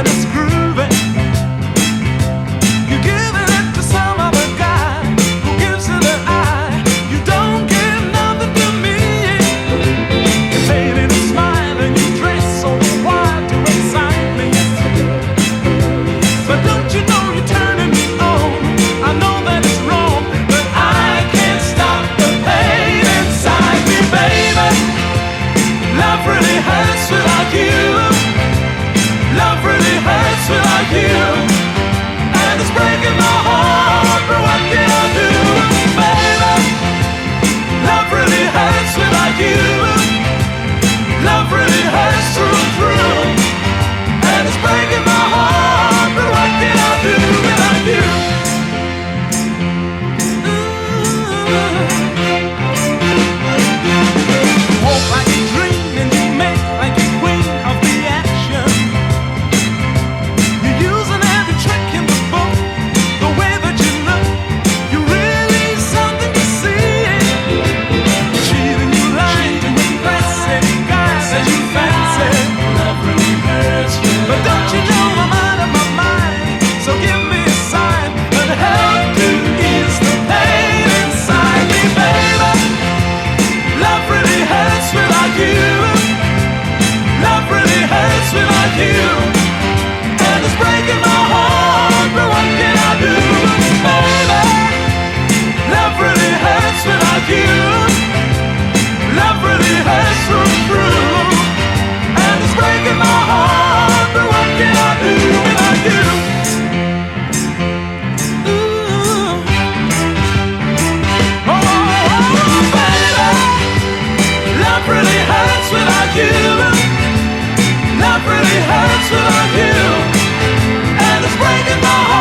and the till I. And it's breaking my heart, but what can I do? Baby, love really hurts without you. Love really hurts through and through. And it's breaking my heart, but what can I do without you? Ooh. Hurts without you. And it's breaking my heart.